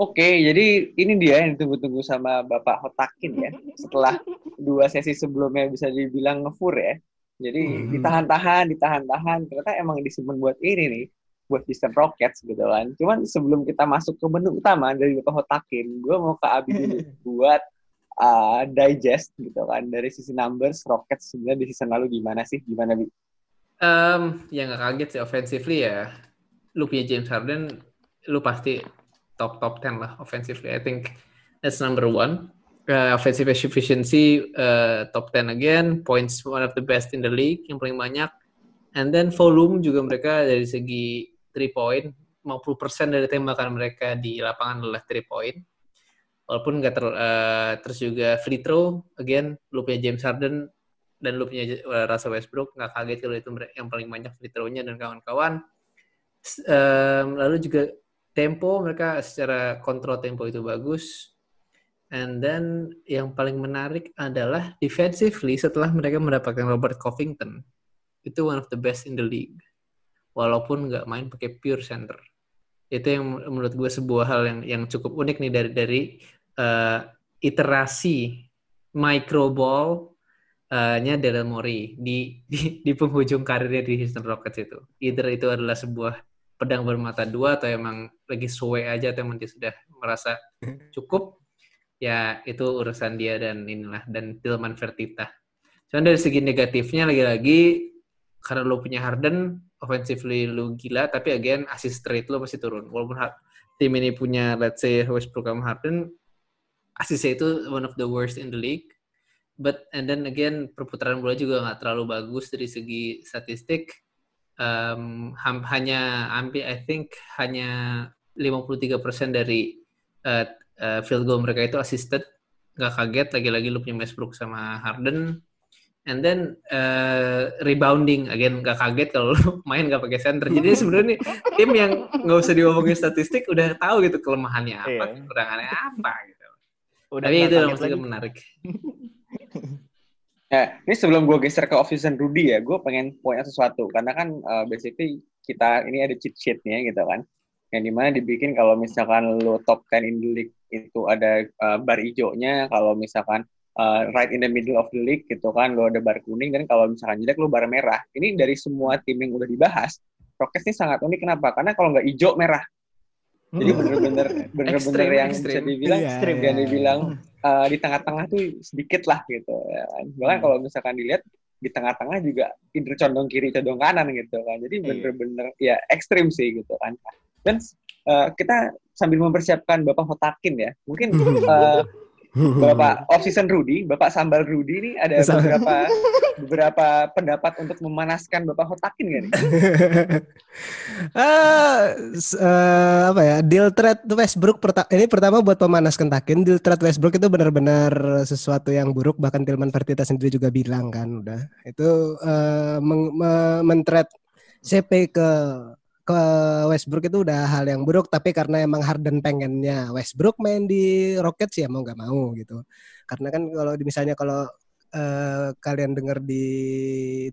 Oke, jadi ini dia yang ditunggu-tunggu sama Bapak Hotakin ya. Setelah dua sesi sebelumnya bisa dibilang ngefur ya. Jadi hmm. ditahan-tahan, ditahan-tahan. Ternyata emang disimpan buat ini nih, buat Houston Rockets gitu kan. Cuman sebelum kita masuk ke menu utama dari Bapak Hotakin, gue mau ke Abi dulu buat uh, digest gitu kan dari sisi numbers Rockets sebenarnya di season lalu gimana sih? Gimana bi? Um, ya nggak kaget sih offensively ya. Lu punya James Harden, lu pasti top top 10 lah offensively. I think that's number one. Uh, offensive efficiency uh, top 10 again, points one of the best in the league yang paling banyak. And then volume juga mereka dari segi three point 50% dari tembakan mereka di lapangan adalah three point. Walaupun nggak ter, uh, terus juga free throw, again lu punya James Harden dan lu punya Russell Westbrook, nggak kaget kalau itu yang paling banyak free throw-nya dan kawan-kawan. Um, lalu juga tempo mereka secara kontrol tempo itu bagus. And then yang paling menarik adalah defensively setelah mereka mendapatkan Robert Covington. Itu one of the best in the league. Walaupun nggak main pakai pure center. Itu yang menurut gue sebuah hal yang yang cukup unik nih dari dari uh, iterasi micro ball uh, nya Daryl Morey di, di di penghujung karirnya di Houston Rockets itu. Either itu adalah sebuah pedang bermata dua atau emang lagi suwe aja atau emang dia sudah merasa cukup ya itu urusan dia dan inilah dan Tilman Vertita. Cuman dari segi negatifnya lagi-lagi karena lo punya Harden, offensively lu gila, tapi again assist rate lo pasti turun. Walaupun tim ini punya let's say Westbrook sama Harden, assistnya itu one of the worst in the league. But and then again perputaran bola juga nggak terlalu bagus dari segi statistik um, hanya hampir I think hanya 53% dari uh, uh, field goal mereka itu assisted. Gak kaget lagi-lagi lu punya Westbrook sama Harden. And then uh, rebounding again gak kaget kalau lu main gak pakai center. Jadi sebenarnya tim yang nggak usah diomongin statistik udah tahu gitu kelemahannya apa, iya. kekurangannya apa gitu. Udah Tapi itu yang menarik. Ya, ini sebelum gue geser ke office Rudy ya, gue pengen punya sesuatu. Karena kan uh, basically kita ini ada cheat sheetnya gitu kan, yang di mana dibikin kalau misalkan lo top 10 in the league itu ada uh, bar hijaunya, kalau misalkan uh, right in the middle of the league gitu kan, lo ada bar kuning. Dan kalau misalkan jelek lo bar merah. Ini dari semua tim yang udah dibahas, Rockets ini sangat unik. Kenapa? Karena kalau nggak hijau merah, jadi bener-bener bener-bener yang extreme. bisa dibilang yeah, ekstrim. Yeah. dibilang uh, di tengah-tengah tuh sedikit lah gitu ya kan. Bahkan hmm. kalau misalkan dilihat di tengah-tengah juga Indra condong kiri condong kanan gitu kan. Jadi iya. bener-bener ya ekstrim sih gitu kan. Dan uh, kita sambil mempersiapkan Bapak Hotakin ya. Mungkin uh, Bapak off season Rudy, Bapak Sambal Rudy ini ada beberapa beberapa pendapat untuk memanaskan Bapak Hotakin gak nih? uh, uh, apa ya? Deal trade Westbrook perta ini pertama buat memanaskan Takin, deal trade Westbrook itu benar-benar sesuatu yang buruk bahkan Tilman Fertitta sendiri juga bilang kan udah. Itu uh, men CP ke ke Westbrook itu udah hal yang buruk tapi karena emang Harden pengennya Westbrook main di Rockets ya mau nggak mau gitu. Karena kan kalau misalnya kalau uh, kalian dengar di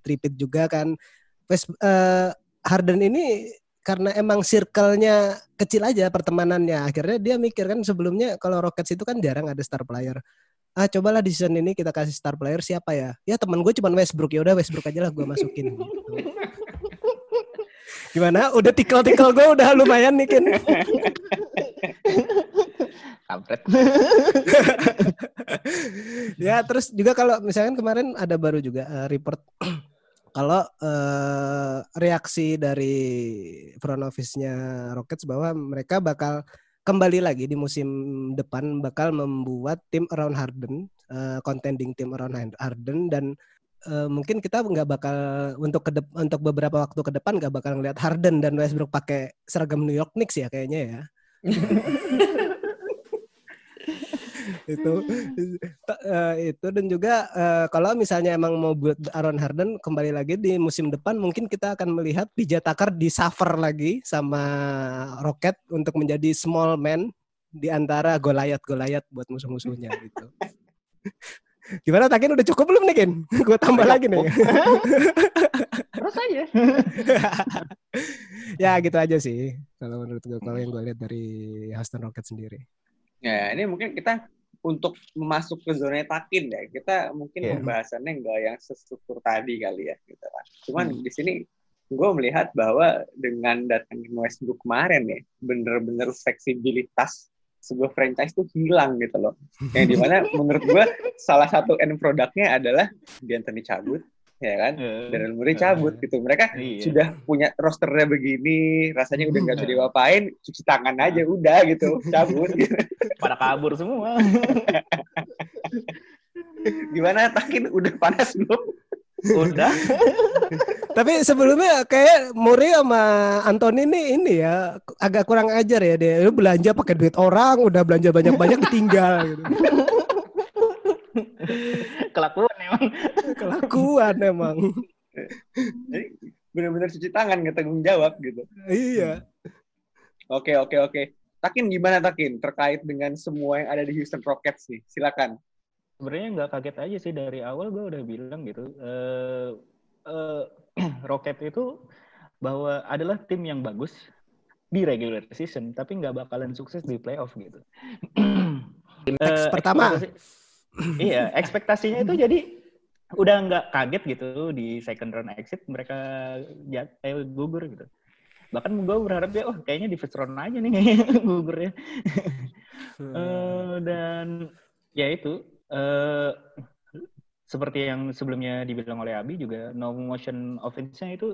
tripit juga kan West uh, Harden ini karena emang circle-nya kecil aja pertemanannya. Akhirnya dia mikir kan sebelumnya kalau Rockets itu kan jarang ada star player. Ah cobalah di season ini kita kasih star player siapa ya? Ya teman gue cuma Westbrook. Ya udah Westbrook aja lah gue masukin gitu. Gimana? Udah tikal-tikal gue udah lumayan nih, Kin. Kampret. ya, terus juga kalau misalkan kemarin ada baru juga uh, report kalau uh, reaksi dari front office-nya Rockets bahwa mereka bakal kembali lagi di musim depan bakal membuat tim around Harden, uh, contending tim around Harden dan uh, mungkin kita nggak bakal untuk ke untuk beberapa waktu ke depan nggak bakal ngeliat Harden dan Westbrook pakai seragam New York Knicks ya kayaknya ya. itu uh, itu dan juga uh, kalau misalnya emang mau buat Aaron Harden kembali lagi di musim depan mungkin kita akan melihat PJ Tucker di suffer lagi sama Rocket untuk menjadi small man di antara Goliath Goliath buat musuh-musuhnya gitu. Gimana Takin udah cukup belum nih Kin? Gue tambah Udah lagi nih. Terus aja. ya gitu aja sih. Kalau menurut gue kalau yang gue lihat dari Houston Rockets sendiri. Ya, ini mungkin kita untuk masuk ke zona takin ya. Kita mungkin Iya. pembahasannya enggak yang sestruktur tadi kali ya gitu kan. Cuman Hmm. di sini gue melihat bahwa dengan datangin Westbrook kemarin ya, bener-bener fleksibilitas sebuah franchise tuh hilang gitu loh. Yang di mana menurut gue salah satu end produknya adalah D'Antoni cabut, ya kan? Daryl Morey cabut gitu. Mereka Iya. sudah punya rosternya begini, rasanya udah nggak bisa diapain, cuci tangan aja udah gitu, cabut. gitu. Pada kabur semua. Gimana Takin udah panas belum? Udah. Tapi sebelumnya kayak Murray sama Anthony ini ini ya agak kurang ajar ya dia. Lu belanja pakai duit orang, udah belanja banyak-banyak ditinggal gitu. Kelakuan emang. Kelakuan emang. Jadi bener-bener cuci tangan nggak tanggung jawab gitu. iya. Oke oke oke. Takin gimana Takin terkait dengan semua yang ada di Houston Rockets nih? Silakan. Sebenarnya nggak kaget aja sih dari awal gue udah bilang gitu. eh eh, Rocket itu bahwa adalah tim yang bagus di regular season, tapi nggak bakalan sukses di playoff gitu. Eh, pertama. ekspektasi- iya, ekspektasinya itu jadi udah nggak kaget gitu di second round exit mereka jat, eh, gugur gitu. Bahkan gue berharap ya, oh kayaknya di first round aja nih gugurnya. Eh, dan ya itu eh seperti yang sebelumnya dibilang oleh Abi juga no motion offense-nya itu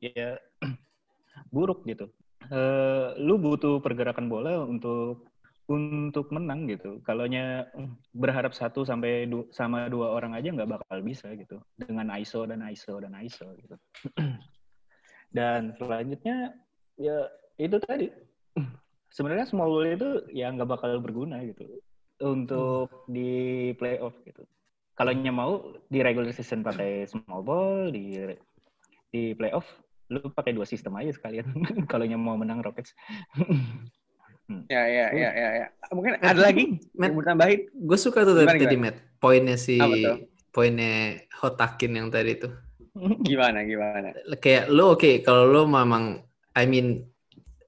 ya buruk gitu. Eh lu butuh pergerakan bola untuk untuk menang gitu. Kalaunya berharap satu sampai du- sama dua orang aja nggak bakal bisa gitu dengan ISO dan ISO dan ISO gitu. dan selanjutnya ya itu tadi sebenarnya small ball itu ya nggak bakal berguna gitu untuk di playoff gitu. Kalau mau di regular season pakai small ball, di di playoff lu pakai dua sistem aja sekalian. Kalau mau menang Rockets. Ya ya ya ya. ya. Mungkin ada lagi Matt, yang mau tambahin? gue suka tuh Gimana, tadi Matt, poinnya si tuh? poinnya Hotakin yang tadi tuh. Gimana gimana? Kayak lo oke kalau lo memang I mean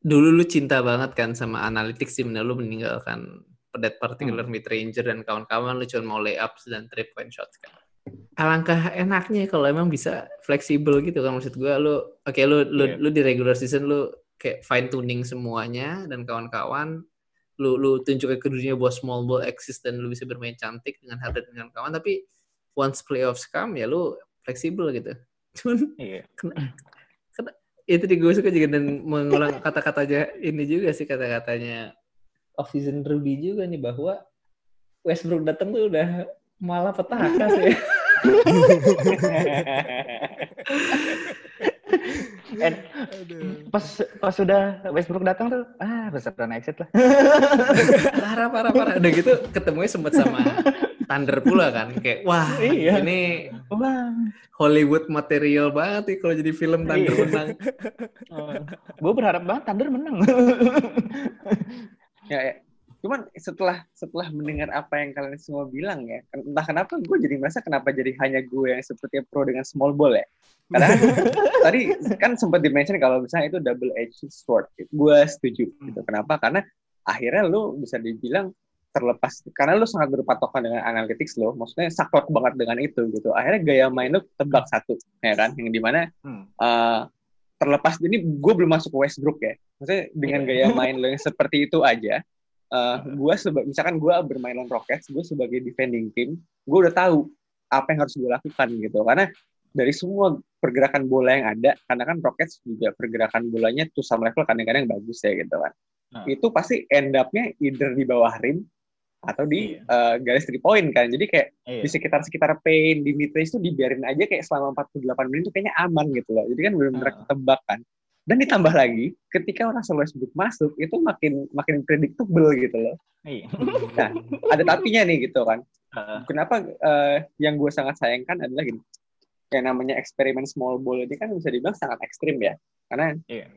dulu lu cinta banget kan sama analytics sih bener lu meninggalkan that particular mid ranger dan kawan-kawan lu cuma mau layups dan three point shots kan. Alangkah enaknya kalau emang bisa fleksibel gitu kan maksud gua lu oke lu lu Iya. lu di regular season lu kayak fine tuning semuanya dan kawan-kawan lu lu tunjukin ke dunia bahwa small ball exist dan lu bisa bermain cantik dengan Harden dengan kawan tapi once playoffs come ya lu fleksibel gitu. Cuman Iya. itu di gue suka juga dan mengulang kata-katanya ini juga sih kata-katanya off season Ruby juga nih bahwa Westbrook datang tuh udah malah petaka sih. And pas pas sudah Westbrook datang tuh, ah besar dan exit lah. parah parah parah. Udah gitu ketemunya sempat sama Thunder pula kan kayak wah Iya. ini Wah, Hollywood material banget nih kalau jadi film Thunder Iya. menang. gue berharap banget Thunder menang. Ya, ya. Cuman setelah setelah mendengar apa yang kalian semua bilang ya, entah kenapa gue jadi merasa kenapa jadi hanya gue yang seperti pro dengan small ball ya. Karena tadi kan sempat dimention kalau misalnya itu double edged sword. Gue setuju gitu. Kenapa? Karena akhirnya lu bisa dibilang terlepas karena lu sangat berpatokan dengan analytics lo, maksudnya saklek banget dengan itu gitu. Akhirnya gaya main lu tebak satu, ya kan? Yang di mana Hmm. eh, terlepas ini gue belum masuk ke Westbrook ya. Maksudnya dengan gaya main lo yang seperti itu aja, eh gue seba- misalkan gue bermain lawan Rockets, gue sebagai defending team, gue udah tahu apa yang harus gue lakukan gitu. Karena dari semua pergerakan bola yang ada, karena kan Rockets juga pergerakan bolanya tuh some level kadang-kadang bagus ya gitu kan. Nah. Itu pasti end up-nya either di bawah rim atau di eh, garis three point kan. Jadi kayak Iya. di sekitar-sekitar paint, di mid range tuh dibiarin aja kayak selama 48 menit tuh kayaknya aman gitu loh. Jadi kan benar-benar Ah. ketebak kan. Dan ditambah lagi, ketika Russell Westbrook masuk, itu makin makin predictable gitu loh. Iya. Nah, ada tapinya nih gitu kan. Ah, Kenapa eh, yang gue sangat sayangkan adalah gini, yang namanya eksperimen small ball ini kan bisa dibilang sangat ekstrim ya. Karena Iya.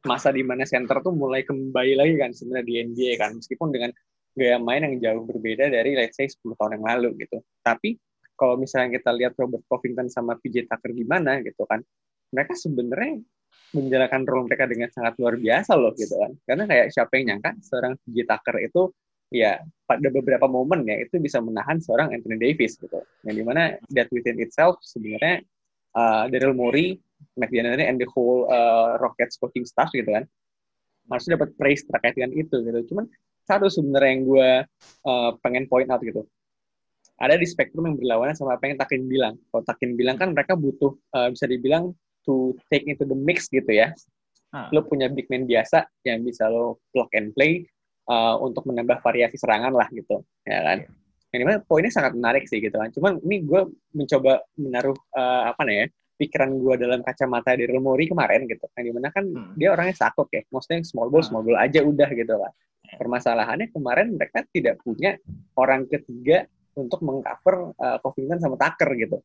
masa di mana center tuh mulai kembali lagi kan sebenarnya di NBA kan. Meskipun dengan gaya main yang jauh berbeda dari let's say 10 tahun yang lalu gitu. Tapi kalau misalnya kita lihat Robert Covington sama PJ Tucker gimana gitu kan, mereka sebenarnya menjalankan role mereka dengan sangat luar biasa loh gitu kan. Karena kayak siapa yang nyangka seorang PJ Tucker itu ya pada beberapa momen ya itu bisa menahan seorang Anthony Davis gitu. Yang di mana that within itself sebenarnya uh, Daryl Morey, McDaniel and the whole uh, Rockets coaching staff gitu kan harusnya dapat praise terkait dengan itu gitu. Cuman satu sebenarnya yang gue uh, pengen point out gitu. Ada di spektrum yang berlawanan sama apa yang Takin bilang. Kalau Takin bilang kan mereka butuh uh, bisa dibilang to take into the mix gitu ya. Ah. Lo punya big man biasa yang bisa lo plug and play uh, untuk menambah variasi serangan lah gitu, ya kan. Yeah. Yang di mana poinnya sangat menarik sih gitu kan. Cuman ini gue mencoba menaruh uh, apa nih ya pikiran gue dalam kacamata dari Mori kemarin gitu kan di mana kan hmm. dia orangnya sakok ya maksudnya small ball small ball aja udah gitu lah permasalahannya kemarin mereka tidak punya orang ketiga untuk mengcover uh, Covington sama Tucker gitu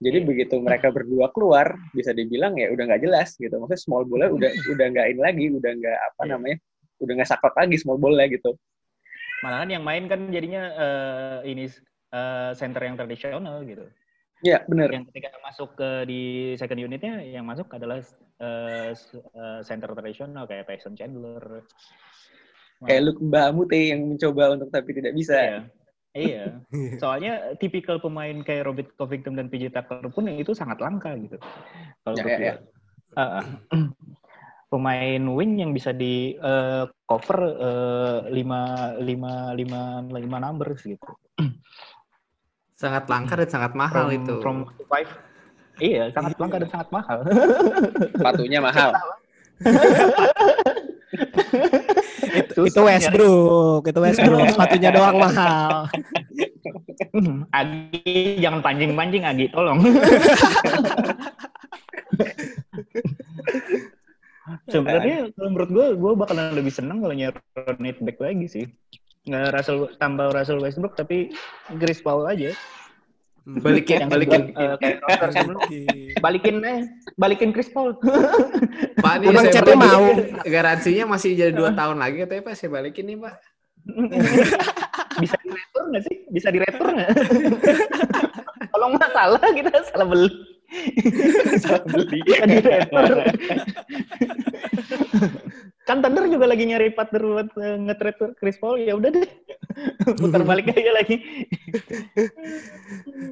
jadi yeah. begitu mereka berdua keluar bisa dibilang ya udah nggak jelas gitu maksudnya small bola udah udah nggak ini lagi udah nggak apa yeah. namanya udah nggak sakot lagi small bola gitu malahan yang main kan jadinya uh, ini uh, center yang tradisional gitu Iya, benar. Yang ketika masuk ke di second unitnya, yang masuk adalah uh, center tradisional kayak Tyson Chandler. Kayak Luke Mbamute yang mencoba untuk tapi tidak bisa. Iya. iya. Soalnya tipikal pemain kayak Robert Covington dan PJ Tucker pun itu sangat langka gitu. Kalau ya, ya, ya. Uh, pemain wing yang bisa di uh, cover uh, lima lima lima lima numbers gitu sangat langka dan sangat mahal from, itu. From five. Iya, sangat langka dan sangat mahal. Sepatunya mahal. itu, itu Westbrook, itu Westbrook, sepatunya doang mahal. Agi, jangan pancing-pancing Agi, tolong. Sebenarnya kalau menurut gue, gue bakalan lebih seneng kalau nyari Nate back lagi sih. Nggak Russell tambah Russell Westbrook tapi Chris Paul aja balikin balikin. uh, balikin eh balikin Chris Paul. Pak ini Udah saya mau. Garansinya masih jadi dua tahun lagi katanya Pak saya balikin nih Pak. Bisa diretur nggak sih? Bisa diretur nggak? Kalau nggak salah kita salah beli. Salah beli. Bisa diretur. Kan Thunder juga lagi nyari partner buat uh, nge-trade Chris Paul. Ya udah deh. Putar balik aja lagi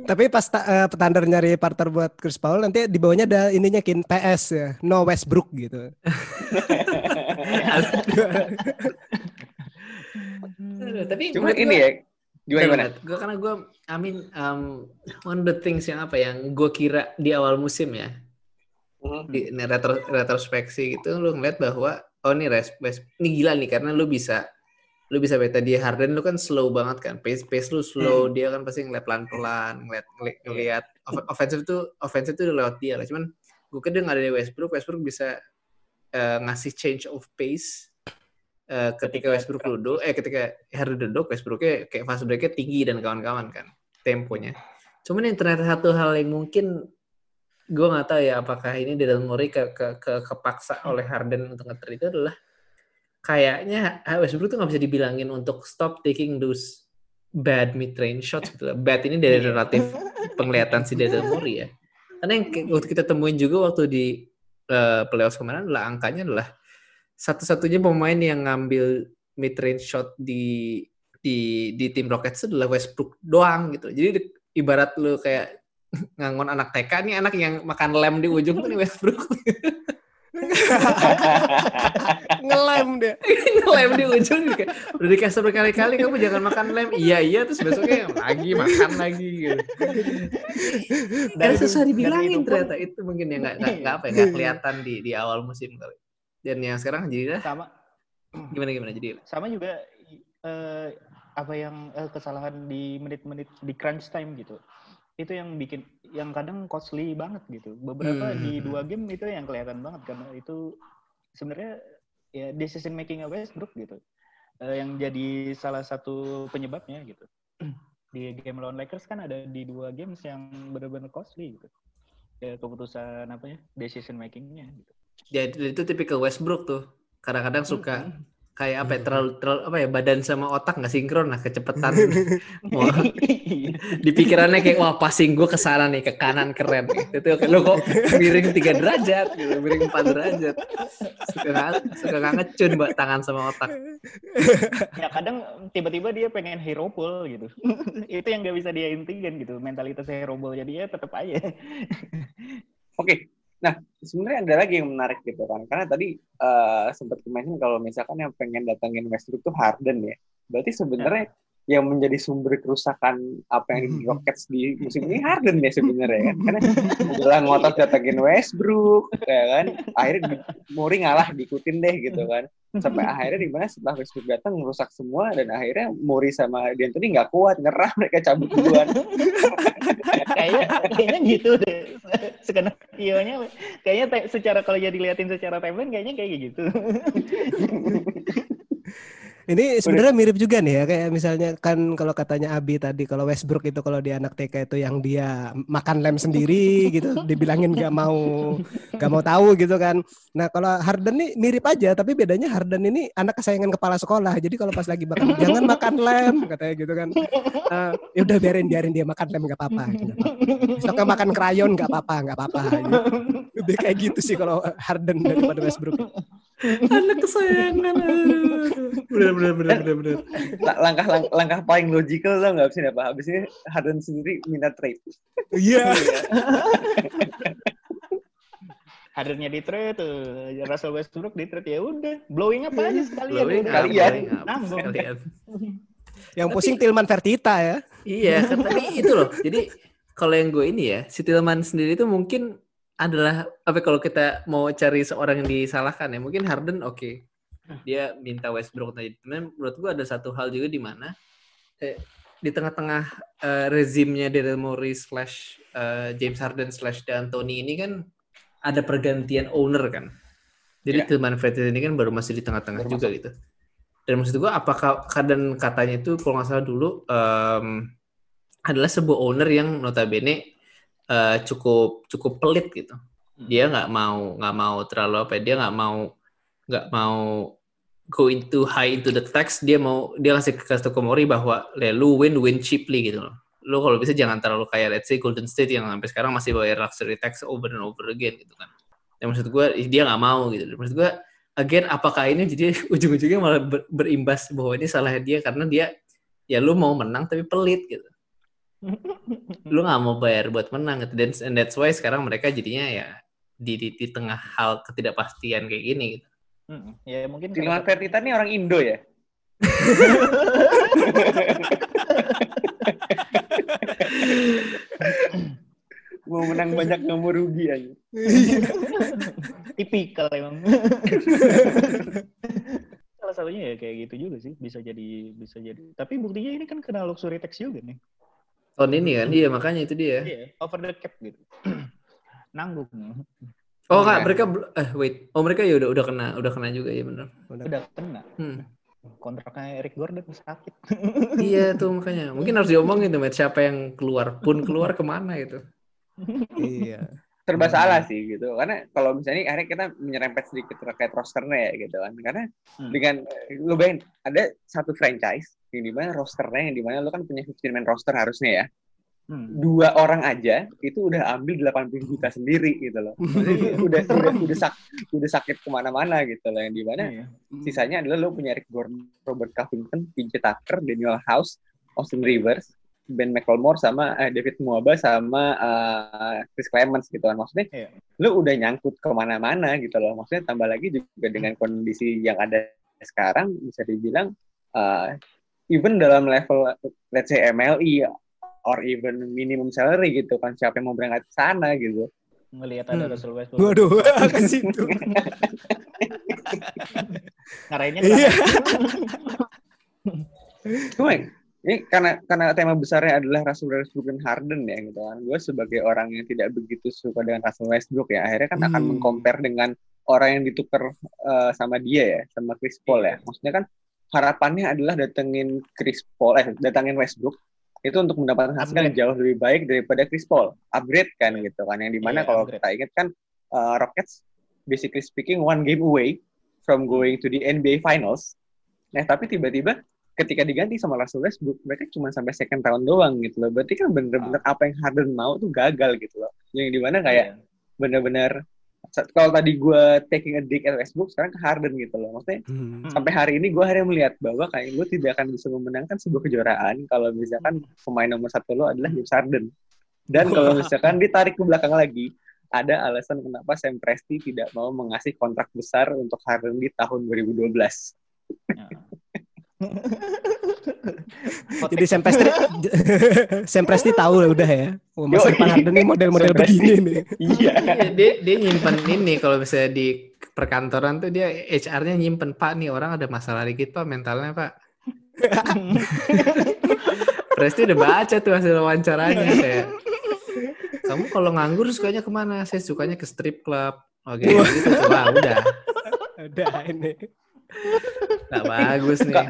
tapi pas uh, Thunder nyari partner buat Chris Paul nanti di bawahnya ada ininya kin PS ya no Westbrook gitu. Tapi cuma ini ya gimana gimana? gue karena gue I mean um, one of the things yang apa yang gue kira di awal musim ya mm-hmm. di retro, retrospeksi gitu lu ngeliat bahwa oh ini res, res ini gila nih karena lu bisa lu bisa beta dia Harden lu kan slow banget kan. Pace pace lu slow. Hmm. dia kan pasti ngeliat pelan pelan ngeliat ngeliat offensive tuh offensive tuh udah lewat dia lah. Cuman gue kira nggak ada Westbrook. Westbrook bisa uh, ngasih change of pace uh, ketika Westbrook duduk eh ketika Harden duduk Westbrooknya kayak fast breaknya tinggi dan kawan-kawan kan temponya. Cuman yang ternyata satu hal yang mungkin gue nggak tahu ya apakah ini Daryl Morey ke, ke, ke kepaksa oleh Harden untuk ngeter itu adalah kayaknya Westbrook tuh nggak bisa dibilangin untuk stop taking those bad mid range shots gitu. Bad ini dari relatif penglihatan si Daryl Morey ya. Karena yang waktu kita temuin juga waktu di uh, playoffs kemarin adalah angkanya adalah satu-satunya pemain yang ngambil mid range shot di di di tim Rockets adalah Westbrook doang gitu. Jadi ibarat lu kayak ngangon anak TK nih anak yang makan lem di ujung tuh nih Westbrook. ngelem dia. Ngelem di ujung kayak udah dikasih berkali-kali kamu jangan makan lem. Iya iya terus besoknya lagi makan lagi gitu. Dan susah dibilangin ternyata. Itu mungkin ya nggak nggak apa ya nggak kelihatan di di awal musim kali. Dan yang sekarang jadi sama. Gimana gimana? Jadi sama juga uh, apa yang uh, kesalahan di menit-menit di crunch time gitu. Itu yang bikin yang kadang costly banget gitu. Beberapa hmm. di dua game itu yang kelihatan banget karena itu sebenarnya ya decision making Westbrook gitu. Uh, yang jadi salah satu penyebabnya gitu. Di game lawan Lakers kan ada di dua games yang benar-benar costly gitu. Ya keputusan apa ya decision makingnya gitu. Ya itu tipikal Westbrook tuh. Kadang-kadang suka hmm kayak apa ya terlalu, terlalu apa ya badan sama otak nggak sinkron lah kecepatan. Wah, di pikirannya kayak wah passing gue ke sana nih ke kanan keren itu lo kok miring tiga derajat gitu miring empat derajat. Suka suka ngecun mbak tangan sama otak. Ya kadang tiba-tiba dia pengen hero pull gitu. Itu yang nggak bisa dia intikan gitu mentalitas hero pull. Jadi ya tetap aja. Oke, Nah, sebenarnya ada lagi yang menarik gitu kan. Karena tadi uh, sempat mention kalau misalkan yang pengen datangin Westbrook itu Harden ya. Berarti sebenarnya ya. Yang menjadi sumber kerusakan apa yang di Rockets di musim ini Harden ya sebenarnya kan. Karena udah ngotot datangin Westbrook ya kan. Akhirnya Murray ngalah diikutin deh gitu kan. Sampai akhirnya di mana setelah Westbrook datang merusak semua dan akhirnya Murray sama D'Antoni nggak kuat nyerah mereka cabut duluan. kayaknya kayaknya gitu deh skenario-nya kayaknya secara kalau jadi liatin secara timeline kayaknya kayak gitu Ini sebenarnya mirip juga nih ya kayak misalnya kan kalau katanya Abi tadi kalau Westbrook itu kalau dia anak TK itu yang dia makan lem sendiri gitu dibilangin gak mau gak mau tahu gitu kan. Nah kalau Harden nih mirip aja tapi bedanya Harden ini anak kesayangan kepala sekolah. Jadi kalau pas lagi makan jangan makan lem katanya gitu kan. Uh, ya udah biarin biarin dia makan lem gak apa-apa. Gitu. Besoknya makan krayon gak apa-apa gak apa-apa. Gitu. Lebih kayak gitu sih kalau Harden daripada Westbrook. Anak kesayangan. Bener bener bener bener bener. Langkah langkah, langkah paling logikal lo nggak sih apa? Habis ini Harden sendiri minta trade. Iya. Hardennya di trade tuh, Russell Westbrook di trade ya udah, blowing apa aja sekalian. Blowing udah. kalian. Nanggung. Yang pusing Tilman Vertita ya. Iya, kan tapi itu loh. Jadi kalau yang gue ini ya, si Tillman sendiri itu mungkin adalah apa kalau kita mau cari seorang yang disalahkan ya, mungkin Harden oke. Okay. Dia minta Westbrook tadi. Cuman menurut gue ada satu hal juga di mana eh, di tengah-tengah uh, rezimnya Daryl Morey slash uh, James Harden slash D'Antoni ini kan ada pergantian owner kan. Jadi yeah. Tillman Fertitta ini kan baru masih di tengah-tengah juga gitu. Dan maksud gue apakah kadang katanya itu kalau nggak salah dulu um, adalah sebuah owner yang notabene uh, cukup cukup pelit gitu. Dia nggak mau nggak mau terlalu apa? ya, Dia nggak mau nggak mau go into high into the tax. Dia mau dia kasih ke Komori bahwa ya, lu win win cheaply gitu loh. Lu kalau bisa jangan terlalu kayak let's say Golden State yang sampai sekarang masih bayar luxury tax over and over again gitu kan. Yang maksud gue dia nggak mau gitu. Maksud gue again apakah ini jadi ujung-ujungnya malah ber, berimbas bahwa ini salah dia karena dia ya lu mau menang tapi pelit gitu lu nggak mau bayar buat menang gitu dan and that's why sekarang mereka jadinya ya di di, di tengah hal ketidakpastian kayak gini gitu. Hmm, ya mungkin Tilman Fertitta nih orang Indo ya. mau menang banyak nggak mau rugi aja. Tipikal emang. Salah satunya ya kayak gitu juga sih bisa jadi bisa jadi. Tapi buktinya ini kan kena luxury tax juga nih. Tahun ini kan, iya makanya itu dia. Iya, over the cap gitu. Nanggung. Oh kak, mereka eh wait, oh mereka ya udah udah kena, udah kena juga ya benar. Udah, udah kena. Hmm. Kontraknya Eric Gordon sakit. iya tuh makanya, mungkin harus diomongin tuh, siapa yang keluar pun keluar ke mana itu. iya. Serba salah sih gitu, karena kalau misalnya akhirnya kita menyerempet sedikit terkait rosternya ya gitu kan, karena hmm. dengan lu bayangin ada satu franchise yang di mana rosternya yang di mana lu kan punya 15 man roster harusnya ya hmm. dua orang aja itu udah ambil 80 juta sendiri gitu loh udah udah udah sak udah sakit ke mana-mana gitu loh yang di mana yeah. hmm. sisanya adalah lo punya Rick Gordon, Robert Covington, PJ Tucker, Daniel House, Austin Rivers, Ben McLemore sama eh, David Muaba sama uh, Chris Clemens gitu kan maksudnya yeah. lo udah nyangkut ke mana-mana gitu loh maksudnya tambah lagi juga dengan kondisi yang ada sekarang bisa dibilang uh, even dalam level let's say MLI or even minimum salary gitu kan siapa yang mau berangkat ke sana gitu. Melihat ada hmm. Russell Westbrook. Waduh ke situ ngarahinnya iya. cuma ini karena karena tema besarnya adalah Russell Westbrook dan Harden ya gitu kan. Gue sebagai orang yang tidak begitu suka dengan Russell Westbrook ya akhirnya kan hmm. akan mengcompare dengan orang yang ditukar uh, sama dia ya sama Chris Paul ya. Maksudnya kan harapannya adalah datengin Chris Paul, eh datangin Westbrook itu untuk mendapatkan hasil yang jauh lebih baik daripada Chris Paul, upgrade kan gitu kan, yang di mana yeah, kalau upgrade. kita ingat kan uh, Rockets basically speaking one game away from going to the NBA Finals Nah, tapi tiba-tiba ketika diganti sama Russell Westbrook, mereka cuma sampai second round doang gitu loh. Berarti kan bener-bener apa yang Harden mau tuh gagal gitu loh. Yang di mana kayak Iya. bener-bener kalau tadi gue taking a dig at Westbrook, sekarang ke Harden gitu loh. Maksudnya Hmm. sampai hari ini gue akhirnya melihat bahwa kayak gue tidak akan bisa memenangkan sebuah kejuaraan kalau misalkan pemain nomor satu lo adalah James Harden. Dan kalau misalkan ditarik ke belakang lagi, ada alasan kenapa Sam Presti tidak mau mengasih kontrak besar untuk Harden di tahun 2012. Ya. Jadi take. Sam Presti Sam Presti tahu lah udah ya. Oh, masa Yoi. depan Harden ini model-model begini nih. Iya. Iya, dia dia nyimpen ini kalau misalnya di perkantoran tuh dia HR-nya nyimpen Pak nih orang ada masalah dikit Pak mentalnya Pak. Presti udah baca tuh hasil wawancaranya kayak kamu kalau nganggur sukanya ke mana? Saya sukanya ke strip club. Oke, gitu coba udah. Udah ini. Nggak bagus nih.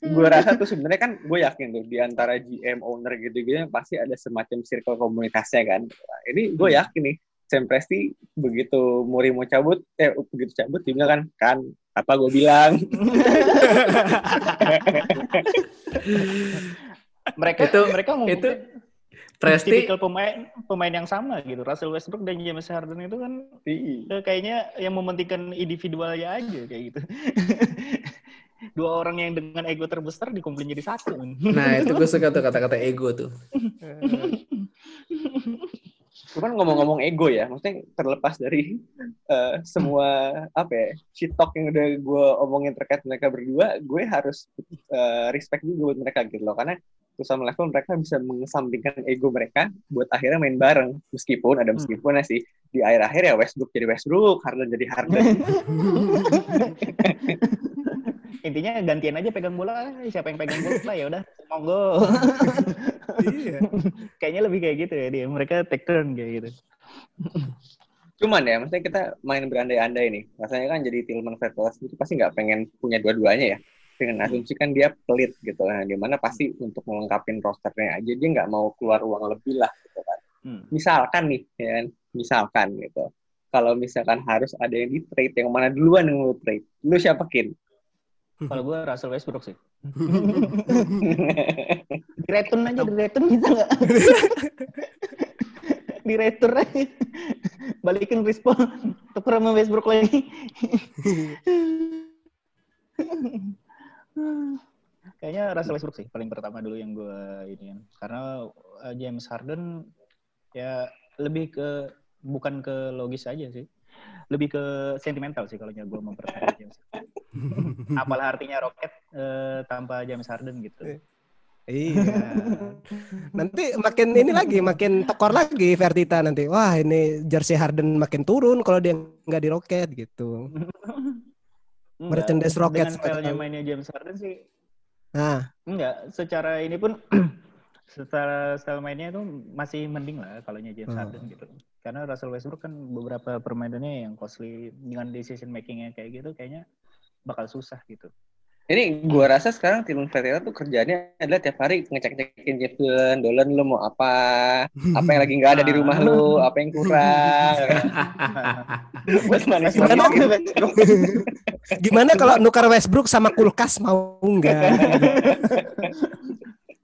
Gue rasa tuh sebenarnya kan gue yakin tuh di antara GM owner gitu-gitu pasti ada semacam circle komunitasnya kan. Nah, ini gue yakin nih Sam Presti begitu Muri mau cabut, eh begitu cabut dia bilang kan, kan apa gue bilang. mereka Itu- mereka mau itu Presti tipikal pemain pemain yang sama gitu. Russell Westbrook dan James Harden itu kan Iya. eh, kayaknya yang mementingkan individualnya aja kayak gitu. Dua orang yang dengan ego terbesar dikumpulin jadi satu. Nah, itu gue suka tuh kata-kata ego tuh. Cuman ngomong-ngomong ego ya, maksudnya terlepas dari eh, semua apa ya, shit talk yang udah gue omongin terkait mereka berdua, gue harus eh, respect juga buat mereka gitu loh, karena to some level mereka bisa mengesampingkan ego mereka buat akhirnya main bareng, meskipun ada meskipun ya sih di akhir-akhir ya Westbrook jadi Westbrook, Harden jadi Harden. Intinya gantian aja pegang bola, siapa yang pegang bola ya udah monggo. Iya. Kayaknya lebih kayak gitu ya dia. Mereka take turn kayak gitu. Cuman ya, maksudnya kita main berandai-andai nih. Rasanya kan jadi Tillman Vertelas itu pasti nggak pengen punya dua-duanya ya. Dengan asumsi kan dia pelit gitu. Nah, di mana pasti untuk melengkapi rosternya aja dia nggak mau keluar uang lebih lah gitu kan. Hmm. Misalkan nih, ya kan? Misalkan gitu. Kalau misalkan harus ada yang di trade, yang mana duluan yang lu trade? Lu siapa kin? Kalau gue Russell Westbrook sih. Di return aja, di return bisa nggak? di return aja. Balikin Chris Paul. Tuker sama Westbrook lagi. Kayaknya Russell Westbrook sih paling pertama dulu yang gue ini kan. Karena uh, James Harden ya lebih ke bukan ke logis aja sih. Lebih ke sentimental sih kalau gue mempertahankan James. Apalah artinya Rocket eh, tanpa James Harden gitu. Iya. Nanti makin ini lagi, makin tekor lagi Vertita nanti. Wah ini jersey Harden makin turun kalau dia nggak di Rocket gitu. Enggak, Merchandise Rocket Dengan seperti stylenya mainnya James Harden sih Nah, enggak. Secara ini pun secara style mainnya itu masih mending lah kalau James Hmm. Harden gitu. Karena Russell Westbrook kan beberapa permainannya yang costly dengan decision makingnya kayak gitu kayaknya bakal susah gitu. Ini gua rasa sekarang Tillman Ferreira tuh kerjanya adalah tiap hari ngecek-ngecekin Jeff Dolan, Dolan lu mau apa, apa yang lagi nggak ada di rumah lu, apa yang kurang. Buat mana Gimana? gimana kalau nukar Westbrook sama kulkas mau nggak?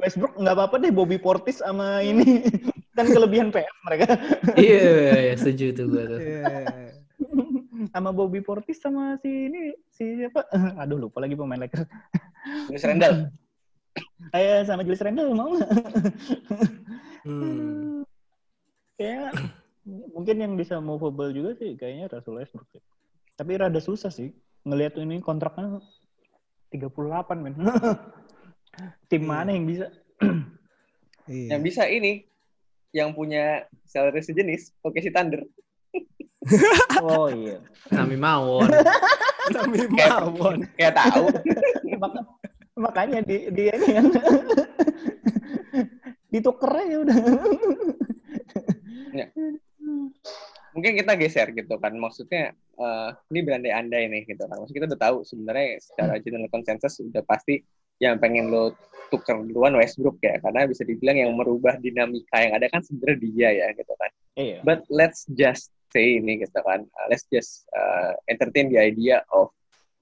Westbrook nggak apa-apa deh Bobby Portis sama ini kan kelebihan PM mereka Iya, iya, setuju tuh gue tuh. Iya. Sama Bobby Portis sama si ini si siapa aduh lupa lagi pemain Lakers Julius Randle. Ayo sama Julius Randle mau nggak? Hmm. Kayaknya mungkin yang bisa movable juga sih kayaknya Russell Westbrook. Tapi rada susah sih ngelihat ini kontraknya 38 men. Tim mana yang bisa? Iya. Yang bisa ini, yang punya salary sejenis, oke si Thunder. Oh iya. Nami Mawon. Nami Mawon. Kayak tahu. Mak- makanya di di ini kan dituker aja udah. Mungkin kita geser gitu kan. Maksudnya eh, ini berandai-andai nih gitu kan. Maksudnya kita udah tahu sebenarnya secara general consensus udah pasti yang pengen lo tuker duluan Westbrook ya. Karena bisa dibilang yang merubah dinamika yang ada kan sebenarnya dia ya gitu kan. Iya. But let's just say ini gitu kan, uh, let's just uh, entertain the idea of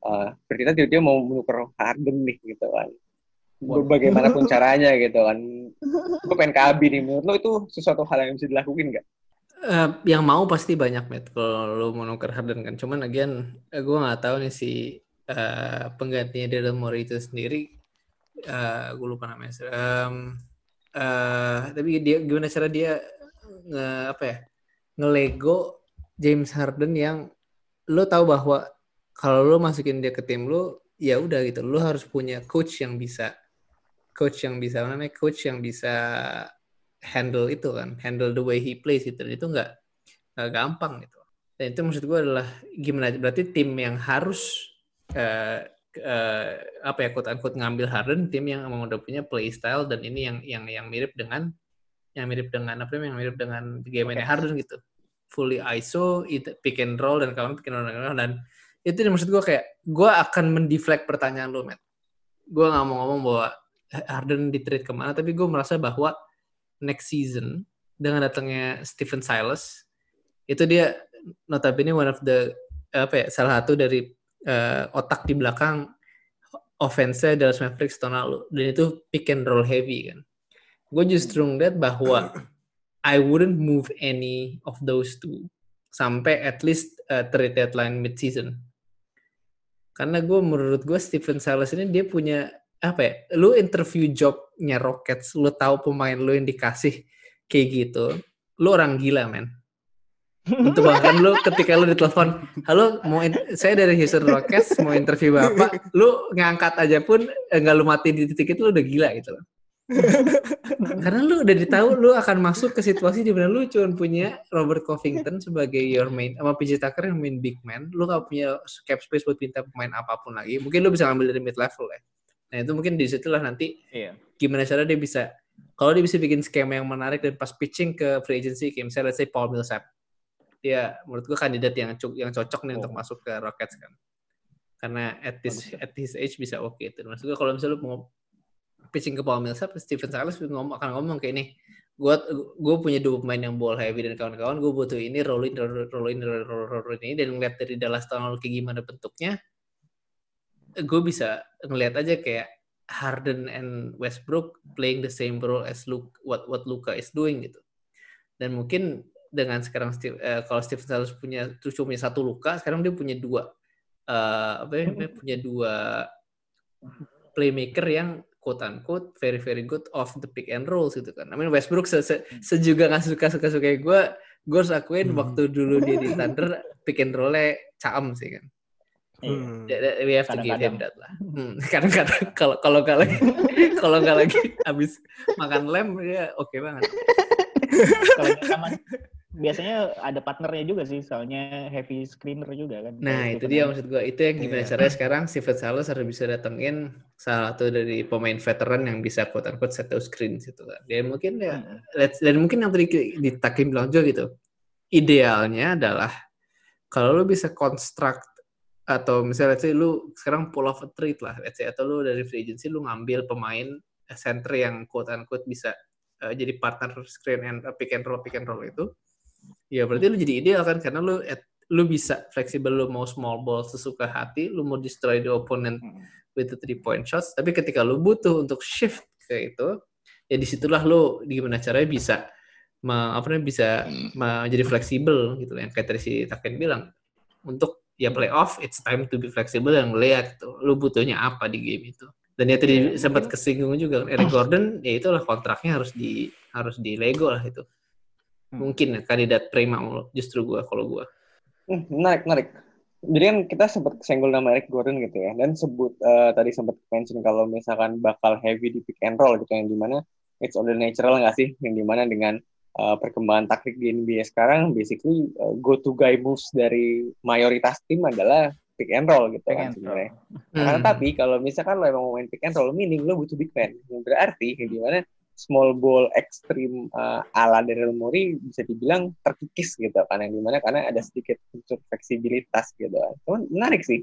uh, Fertitta tiba-tiba mau menukar Harden nih gitu kan. Bagaimanapun caranya gitu kan. Gue pengen ke Abi nih. Menurut lo itu sesuatu hal yang bisa dilakuin nggak? Uh, yang mau pasti banyak met kalau lo mau nuker Harden kan. Cuman again gue nggak tahu nih si uh, penggantinya Daryl Morey itu sendiri. Uh, gue lupa namanya. Um, uh, tapi dia gimana cara dia nge apa ya ngelego James Harden yang lo tahu bahwa kalau lo masukin dia ke tim lo ya udah gitu. Lo harus punya coach yang bisa coach yang bisa namanya coach yang bisa handle itu kan handle the way he plays gitu. Itu nggak nggak gampang gitu. Dan itu maksud gue adalah gimana berarti tim yang harus uh, uh, apa ya quote unquote ngambil Harden tim yang emang udah punya play style dan ini yang yang yang mirip dengan yang mirip dengan apa yang mirip dengan game okay. Harden gitu fully ISO itu pick and roll dan kawan pick and roll dan, dan itu maksud gue kayak gue akan mendeflect pertanyaan lo Matt gue nggak mau ngomong bahwa Harden di trade ke mana, tapi gue merasa bahwa next season dengan datangnya Stephen Silas itu dia notabene one of the apa ya salah satu dari uh, otak di belakang offense Dallas Mavericks tahun lalu dan itu pick and roll heavy kan. Gue justru ngeliat bahwa I wouldn't move any of those two sampai at least uh, trade deadline mid season. Karena gue menurut gue Stephen Silas ini dia punya apa ya lu interview jobnya Rockets lu tahu pemain lu yang dikasih kayak gitu lu orang gila men untuk bahkan lu ketika lu ditelepon halo mau saya dari Houston Rockets mau interview bapak lu ngangkat aja pun eh, lu mati di titik itu lu udah gila gitu loh karena lu udah ditahu lu akan masuk ke situasi di mana lu cuma punya Robert Covington sebagai your main sama PJ Tucker yang main big man lu gak punya cap space buat pinta pemain apa pun lagi mungkin lu bisa ngambil dari mid level ya Nah itu mungkin di situlah nanti iya. gimana cara dia bisa kalau dia bisa bikin skema yang menarik dan pas pitching ke free agency kayak misalnya let's say Paul Millsap dia menurut gua kandidat yang yang cocok nih oh. untuk masuk ke Rockets kan karena at this at his age bisa oke okay. itu maksud gua kalau misalnya lu mau pitching ke Paul Millsap Stephen Silas ngomong akan ngomong kayak ini gue gue punya dua pemain yang ball heavy dan kawan-kawan gue butuh ini rolling rolling rolling rolling ini dan ngeliat dari Dallas tahun lalu kayak gimana bentuknya gue bisa ngelihat aja kayak Harden and Westbrook playing the same role as Luke, what what Luka is doing gitu. Dan mungkin dengan sekarang Steve, uh, kalau Stephen Silas punya cuma punya satu luka, sekarang dia punya dua uh, apa ya, punya dua playmaker yang quote unquote very very good off the pick and roll gitu kan. I mean Westbrook se, se, sejuga nggak suka suka suka gue, gue harus akuin hmm. waktu dulu dia di Thunder pick and rollnya caem sih kan. Hmm. We have to give him that lah. Hmm. Kadang-kadang kalau kalau nggak lagi kalau nggak lagi habis makan lem ya oke okay banget. kalau biasanya ada partnernya juga sih, soalnya heavy screener juga kan. Nah itu dia maksud gue itu yang gimana yeah. caranya sekarang Steven Salas harus bisa datengin salah satu dari pemain veteran yang bisa quote unquote set screen situ kan. Dia mungkin ya, hmm. let's, dan mungkin yang tadi ditakin bilang juga gitu. Idealnya adalah kalau lo bisa construct atau misalnya let's say lu sekarang pull off a trade lah let's say atau lu dari free agency lu ngambil pemain center yang quote unquote bisa uh, jadi partner screen and uh, pick and roll pick and roll itu ya berarti lu jadi ideal kan karena lu at, lu bisa fleksibel lu mau small ball sesuka hati lu mau destroy the opponent hmm. with the three point shots tapi ketika lu butuh untuk shift ke itu ya di situlah lu gimana caranya bisa ma, apa namanya bisa menjadi fleksibel gitu yang kayak tadi si Taken bilang untuk ya playoff it's time to be flexible dan melihat tuh lu butuhnya apa di game itu dan ya tadi yeah. sempat kesinggung juga Eric Gordon ya itulah kontraknya harus di harus di Lego lah itu hmm. Mungkin ya, kandidat prima justru gua kalau gua hmm, menarik menarik jadi kan kita sempat senggol nama Eric Gordon gitu ya dan sebut uh, tadi sempat mention kalau misalkan bakal heavy di pick and roll gitu yang di mana it's all the natural nggak sih yang di mana dengan uh, perkembangan taktik di NBA sekarang basically uh, go to guy moves dari mayoritas tim adalah pick and roll gitu pick kan sebenarnya. Hmm. Karena tapi kalau misalkan lo emang mau main pick and roll, meaning lo butuh big man. Berarti di mana small ball ekstrim uh, ala Daryl Morey bisa dibilang terkikis gitu kan yang di mana karena ada sedikit unsur fleksibilitas gitu kan. Cuman menarik sih.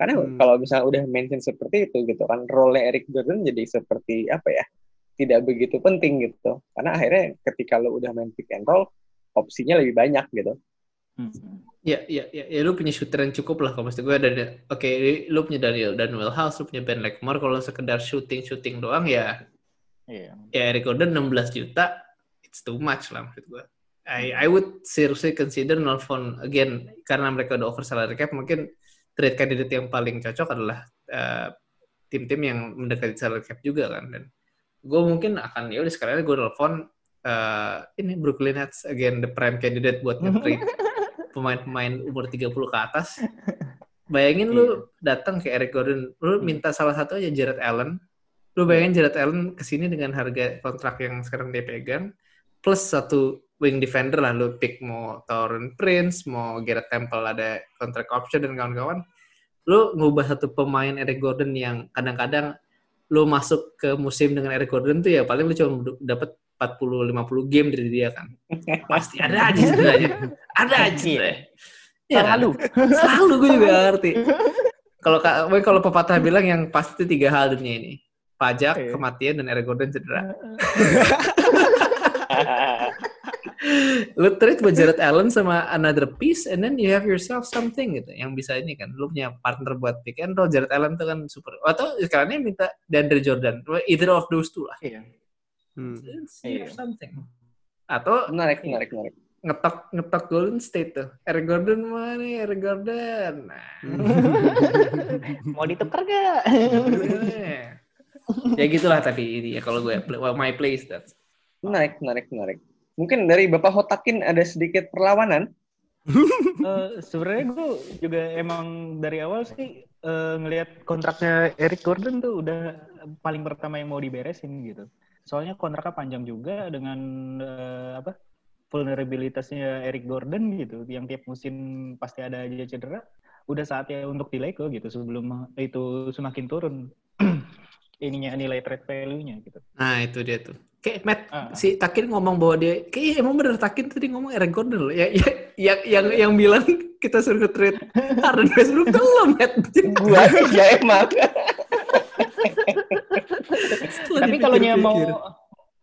Karena hmm. kalau misalnya udah mention seperti itu gitu kan, role Eric Gordon jadi seperti apa ya? tidak begitu penting gitu karena akhirnya ketika lo udah main pick and roll opsinya lebih banyak gitu Hmm. Ya, ya, ya, ya, lu punya shooter yang cukup lah kalau maksud gue ada oke lu punya Daniel Daniel House, lu punya Ben Lekmore kalau sekedar shooting shooting doang ya Iya. ya Eric Gordon 16 juta it's too much lah maksud gue. I I would seriously consider nelfon again karena mereka udah over salary cap mungkin trade candidate yang paling cocok adalah eh, tim-tim yang mendekati salary cap juga kan dan gue mungkin akan ya udah sekalian gue nelfon eh, ini Brooklyn Nets again the prime candidate buat nge-trade pemain-pemain umur 30 ke atas. Bayangin lu datang ke Eric Gordon, lu minta salah satu aja Jared Allen. Lu bayangin Jared Allen ke sini dengan harga kontrak yang sekarang dia pegang, plus satu wing defender lah, lu pick mau Tauren Prince, mau Garrett Temple ada kontrak option dan kawan-kawan. Lu ngubah satu pemain Eric Gordon yang kadang-kadang lu masuk ke musim dengan Eric Gordon tuh ya paling lu cuma dapat 40-50 game dari dia kan. Pasti ada aja sebenarnya. Ada aja. Iya. Iya kan? Selalu. Selalu gue juga ngerti. Kalau kalau pepatah bilang yang pasti tiga hal dunia ini. Pajak, Iya. kematian, dan Eric Gordon cedera. Lu trade buat Jared Allen sama another piece, and then you have yourself something gitu. Yang bisa ini kan. Lu punya partner buat pick and roll. Jared Allen tuh kan super. Atau sekarang ini minta DeAndre Jordan. Either of those two lah. Iya. Hmm. You have Iya. something. Atau menarik, menarik, menarik. ngetok ngetok Golden State tuh. Eric Gordon mana nih? Eric Gordon. Nah. Mau ditukar gak? Ya gitulah tapi ini ya kalau gue well, my place that. Menarik, menarik, menarik. Mungkin dari Bapak Hotakin ada sedikit perlawanan. Eh, Sebenarnya gue juga emang dari awal sih eh, ngelihat kontraknya Eric Gordon tuh udah paling pertama yang mau diberesin gitu. Soalnya kontraknya panjang juga dengan eh, apa vulnerabilitasnya Eric Gordon gitu, yang tiap musim pasti ada aja cedera. Udah saatnya untuk dilego gitu sebelum itu semakin turun ininya nilai trade value-nya gitu. Nah itu dia tuh. Kayak Matt Ah. si Takin ngomong bahwa dia kayak emang bener Takin tadi ngomong Eric Gordon loh. Ya, ya, yang yang yang bilang kita suruh trade Harden Westbrook tuh lo Matt. Gua ya emang. Tapi kalau nya mau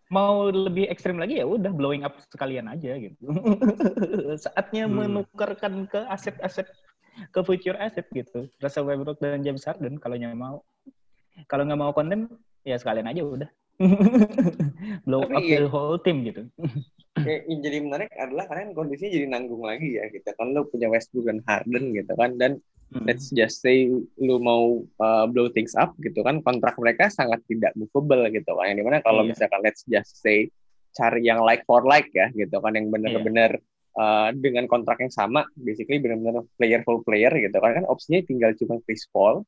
mau lebih ekstrim lagi ya udah blowing up sekalian aja gitu. Saatnya Hmm. menukarkan ke aset-aset ke future asset gitu. Russell Westbrook dan James Harden kalau nya mau. Kalau nggak mau konten ya sekalian aja udah. Blow Tapi up iya. the whole team gitu. Kayak yang jadi menarik adalah kalian kondisinya jadi nanggung lagi ya gitu kan lu punya Westbrook dan Harden gitu kan dan Hmm. let's just say lu mau uh, blow things up gitu kan kontrak mereka sangat tidak movable gitu kan yang di mana kalau Iya. misalkan let's just say cari yang like for like ya gitu kan yang benar-benar uh, dengan kontrak yang sama basically benar-benar player for player gitu kan kan opsinya tinggal cuma Chris Paul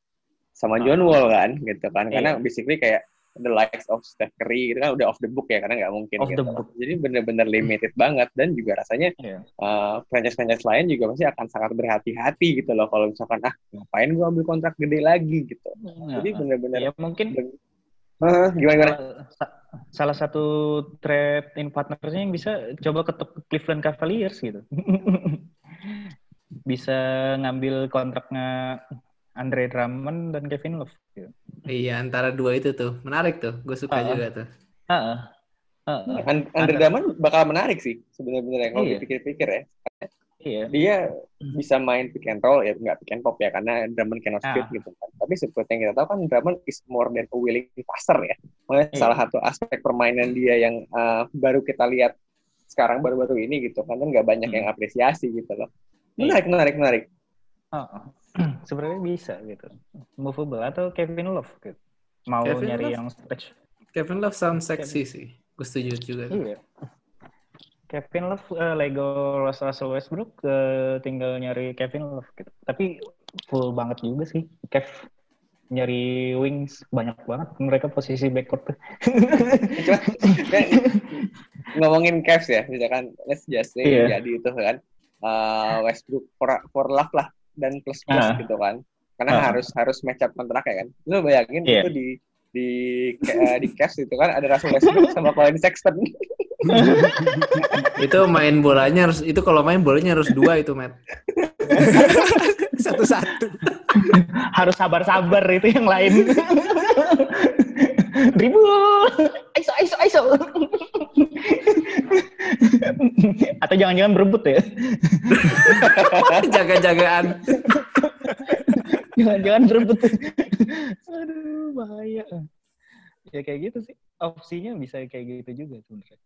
sama John Ah. Wall kan gitu kan karena Iya. basically kayak the likes of Steph Curry itu kan udah off the book ya karena nggak mungkin Off the gitu. book. jadi benar-benar limited banget dan juga rasanya Iya. uh, franchise-franchise lain juga pasti akan sangat berhati-hati gitu loh kalau misalkan ah ngapain gua ambil kontrak gede lagi gitu. Jadi benar-benar ya mungkin Eh, gimana gimana? salah, sa- salah satu trade in partnersnya yang bisa coba ketuk Cleveland Cavaliers gitu. bisa ngambil kontraknya Andre Drummond dan Kevin Love. Gitu. Iya antara dua itu tuh menarik tuh. Gue suka Ah. juga tuh. Heeh. Heeh. And- Andre. Drummond bakal menarik sih sebenarnya kalau Iya. dipikir-pikir ya. Iya. Dia bisa main pick and roll ya nggak pick and pop ya karena Drummond cannot shoot Ah. gitu kan. Tapi seperti yang kita tahu kan Drummond is more than a willing passer ya. Makanya Iya. salah satu aspek permainan dia yang uh, baru kita lihat sekarang baru-baru ini gitu kan kan nggak banyak Hmm. yang apresiasi gitu loh. Iya. Menarik, menarik, menarik. Heeh. Sebenarnya bisa gitu. Movable atau Kevin Love gitu. Mau Kevin nyari Love? yang stretch. Kevin Love sound sexy sih. Gue setuju juga. Iya. Kevin Love, eh, Lego Russell Westbrook, eh, tinggal nyari Kevin Love gitu. Tapi full banget juga sih. Kev nyari wings banyak banget mereka posisi backcourt tuh. Cuma, kan, ngomongin Cavs ya, misalkan let's just say Iya. jadi itu kan uh, Westbrook for, for love lah dan plus plus Ah. gitu kan, karena Ah. harus harus match up kontraknya kan. Lu bayangin Iya. itu di di eh, di Cavs itu kan ada Russell Westbrook sama Colin Sexton. itu main bolanya harus itu kalau main bolanya harus dua itu Matt. Satu-satu. Harus sabar-sabar itu yang lain. Dribble. Aiso, aiso, aiso. Atau jangan-jangan berebut ya? Jaga-jagaan. Jangan-jangan berebut. Aduh, bahaya. Ya kayak gitu sih. Opsinya bisa kayak gitu juga sebenarnya.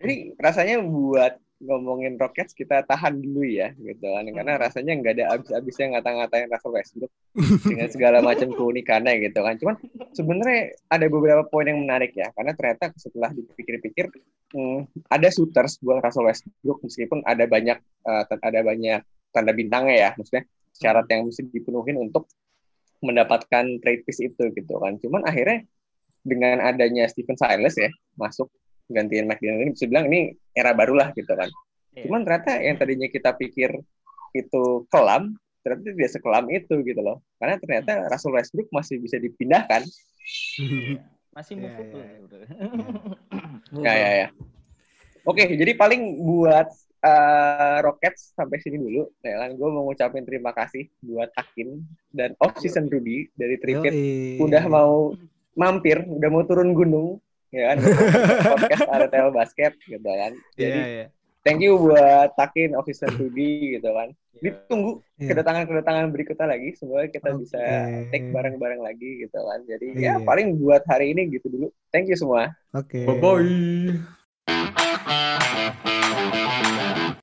Jadi rasanya buat ngomongin Rockets kita tahan dulu ya gitu kan. Karena rasanya nggak ada abis-abisnya ngata-ngatain Russell Westbrook dengan segala macam keunikannya gitu kan. Cuman sebenarnya ada beberapa poin yang menarik ya karena ternyata setelah dipikir-pikir hmm, ada shooters buat Russell Westbrook meskipun ada banyak uh, ada banyak tanda bintangnya ya maksudnya syarat yang mesti dipenuhin untuk mendapatkan trade piece itu gitu kan. Cuman akhirnya dengan adanya Stephen Silas ya masuk gantiin McDaniel ini bisa bilang ini era barulah gitu kan. Yeah. Cuman ternyata yang tadinya kita pikir itu kelam, ternyata tidak sekelam itu gitu loh. Karena ternyata Russell Westbrook masih bisa dipindahkan. masih move yeah, yeah. ya ya ya. Oke, jadi paling buat uh, Rockets sampai sini dulu. Ya kan, gue mau ngucapin terima kasih buat Akin dan off season Rudy dari Tripit udah mau mampir, udah mau turun gunung ya kan podcast RTL Basket gitu kan iya, jadi yeah, yeah. thank you buat Takin Officer Rudy gitu kan iya. ditunggu yeah. kedatangan-kedatangan berikutnya lagi semoga kita okay. bisa take bareng-bareng lagi gitu kan jadi yeah. ya iya. paling buat hari ini gitu dulu thank you semua oke okay. bye bye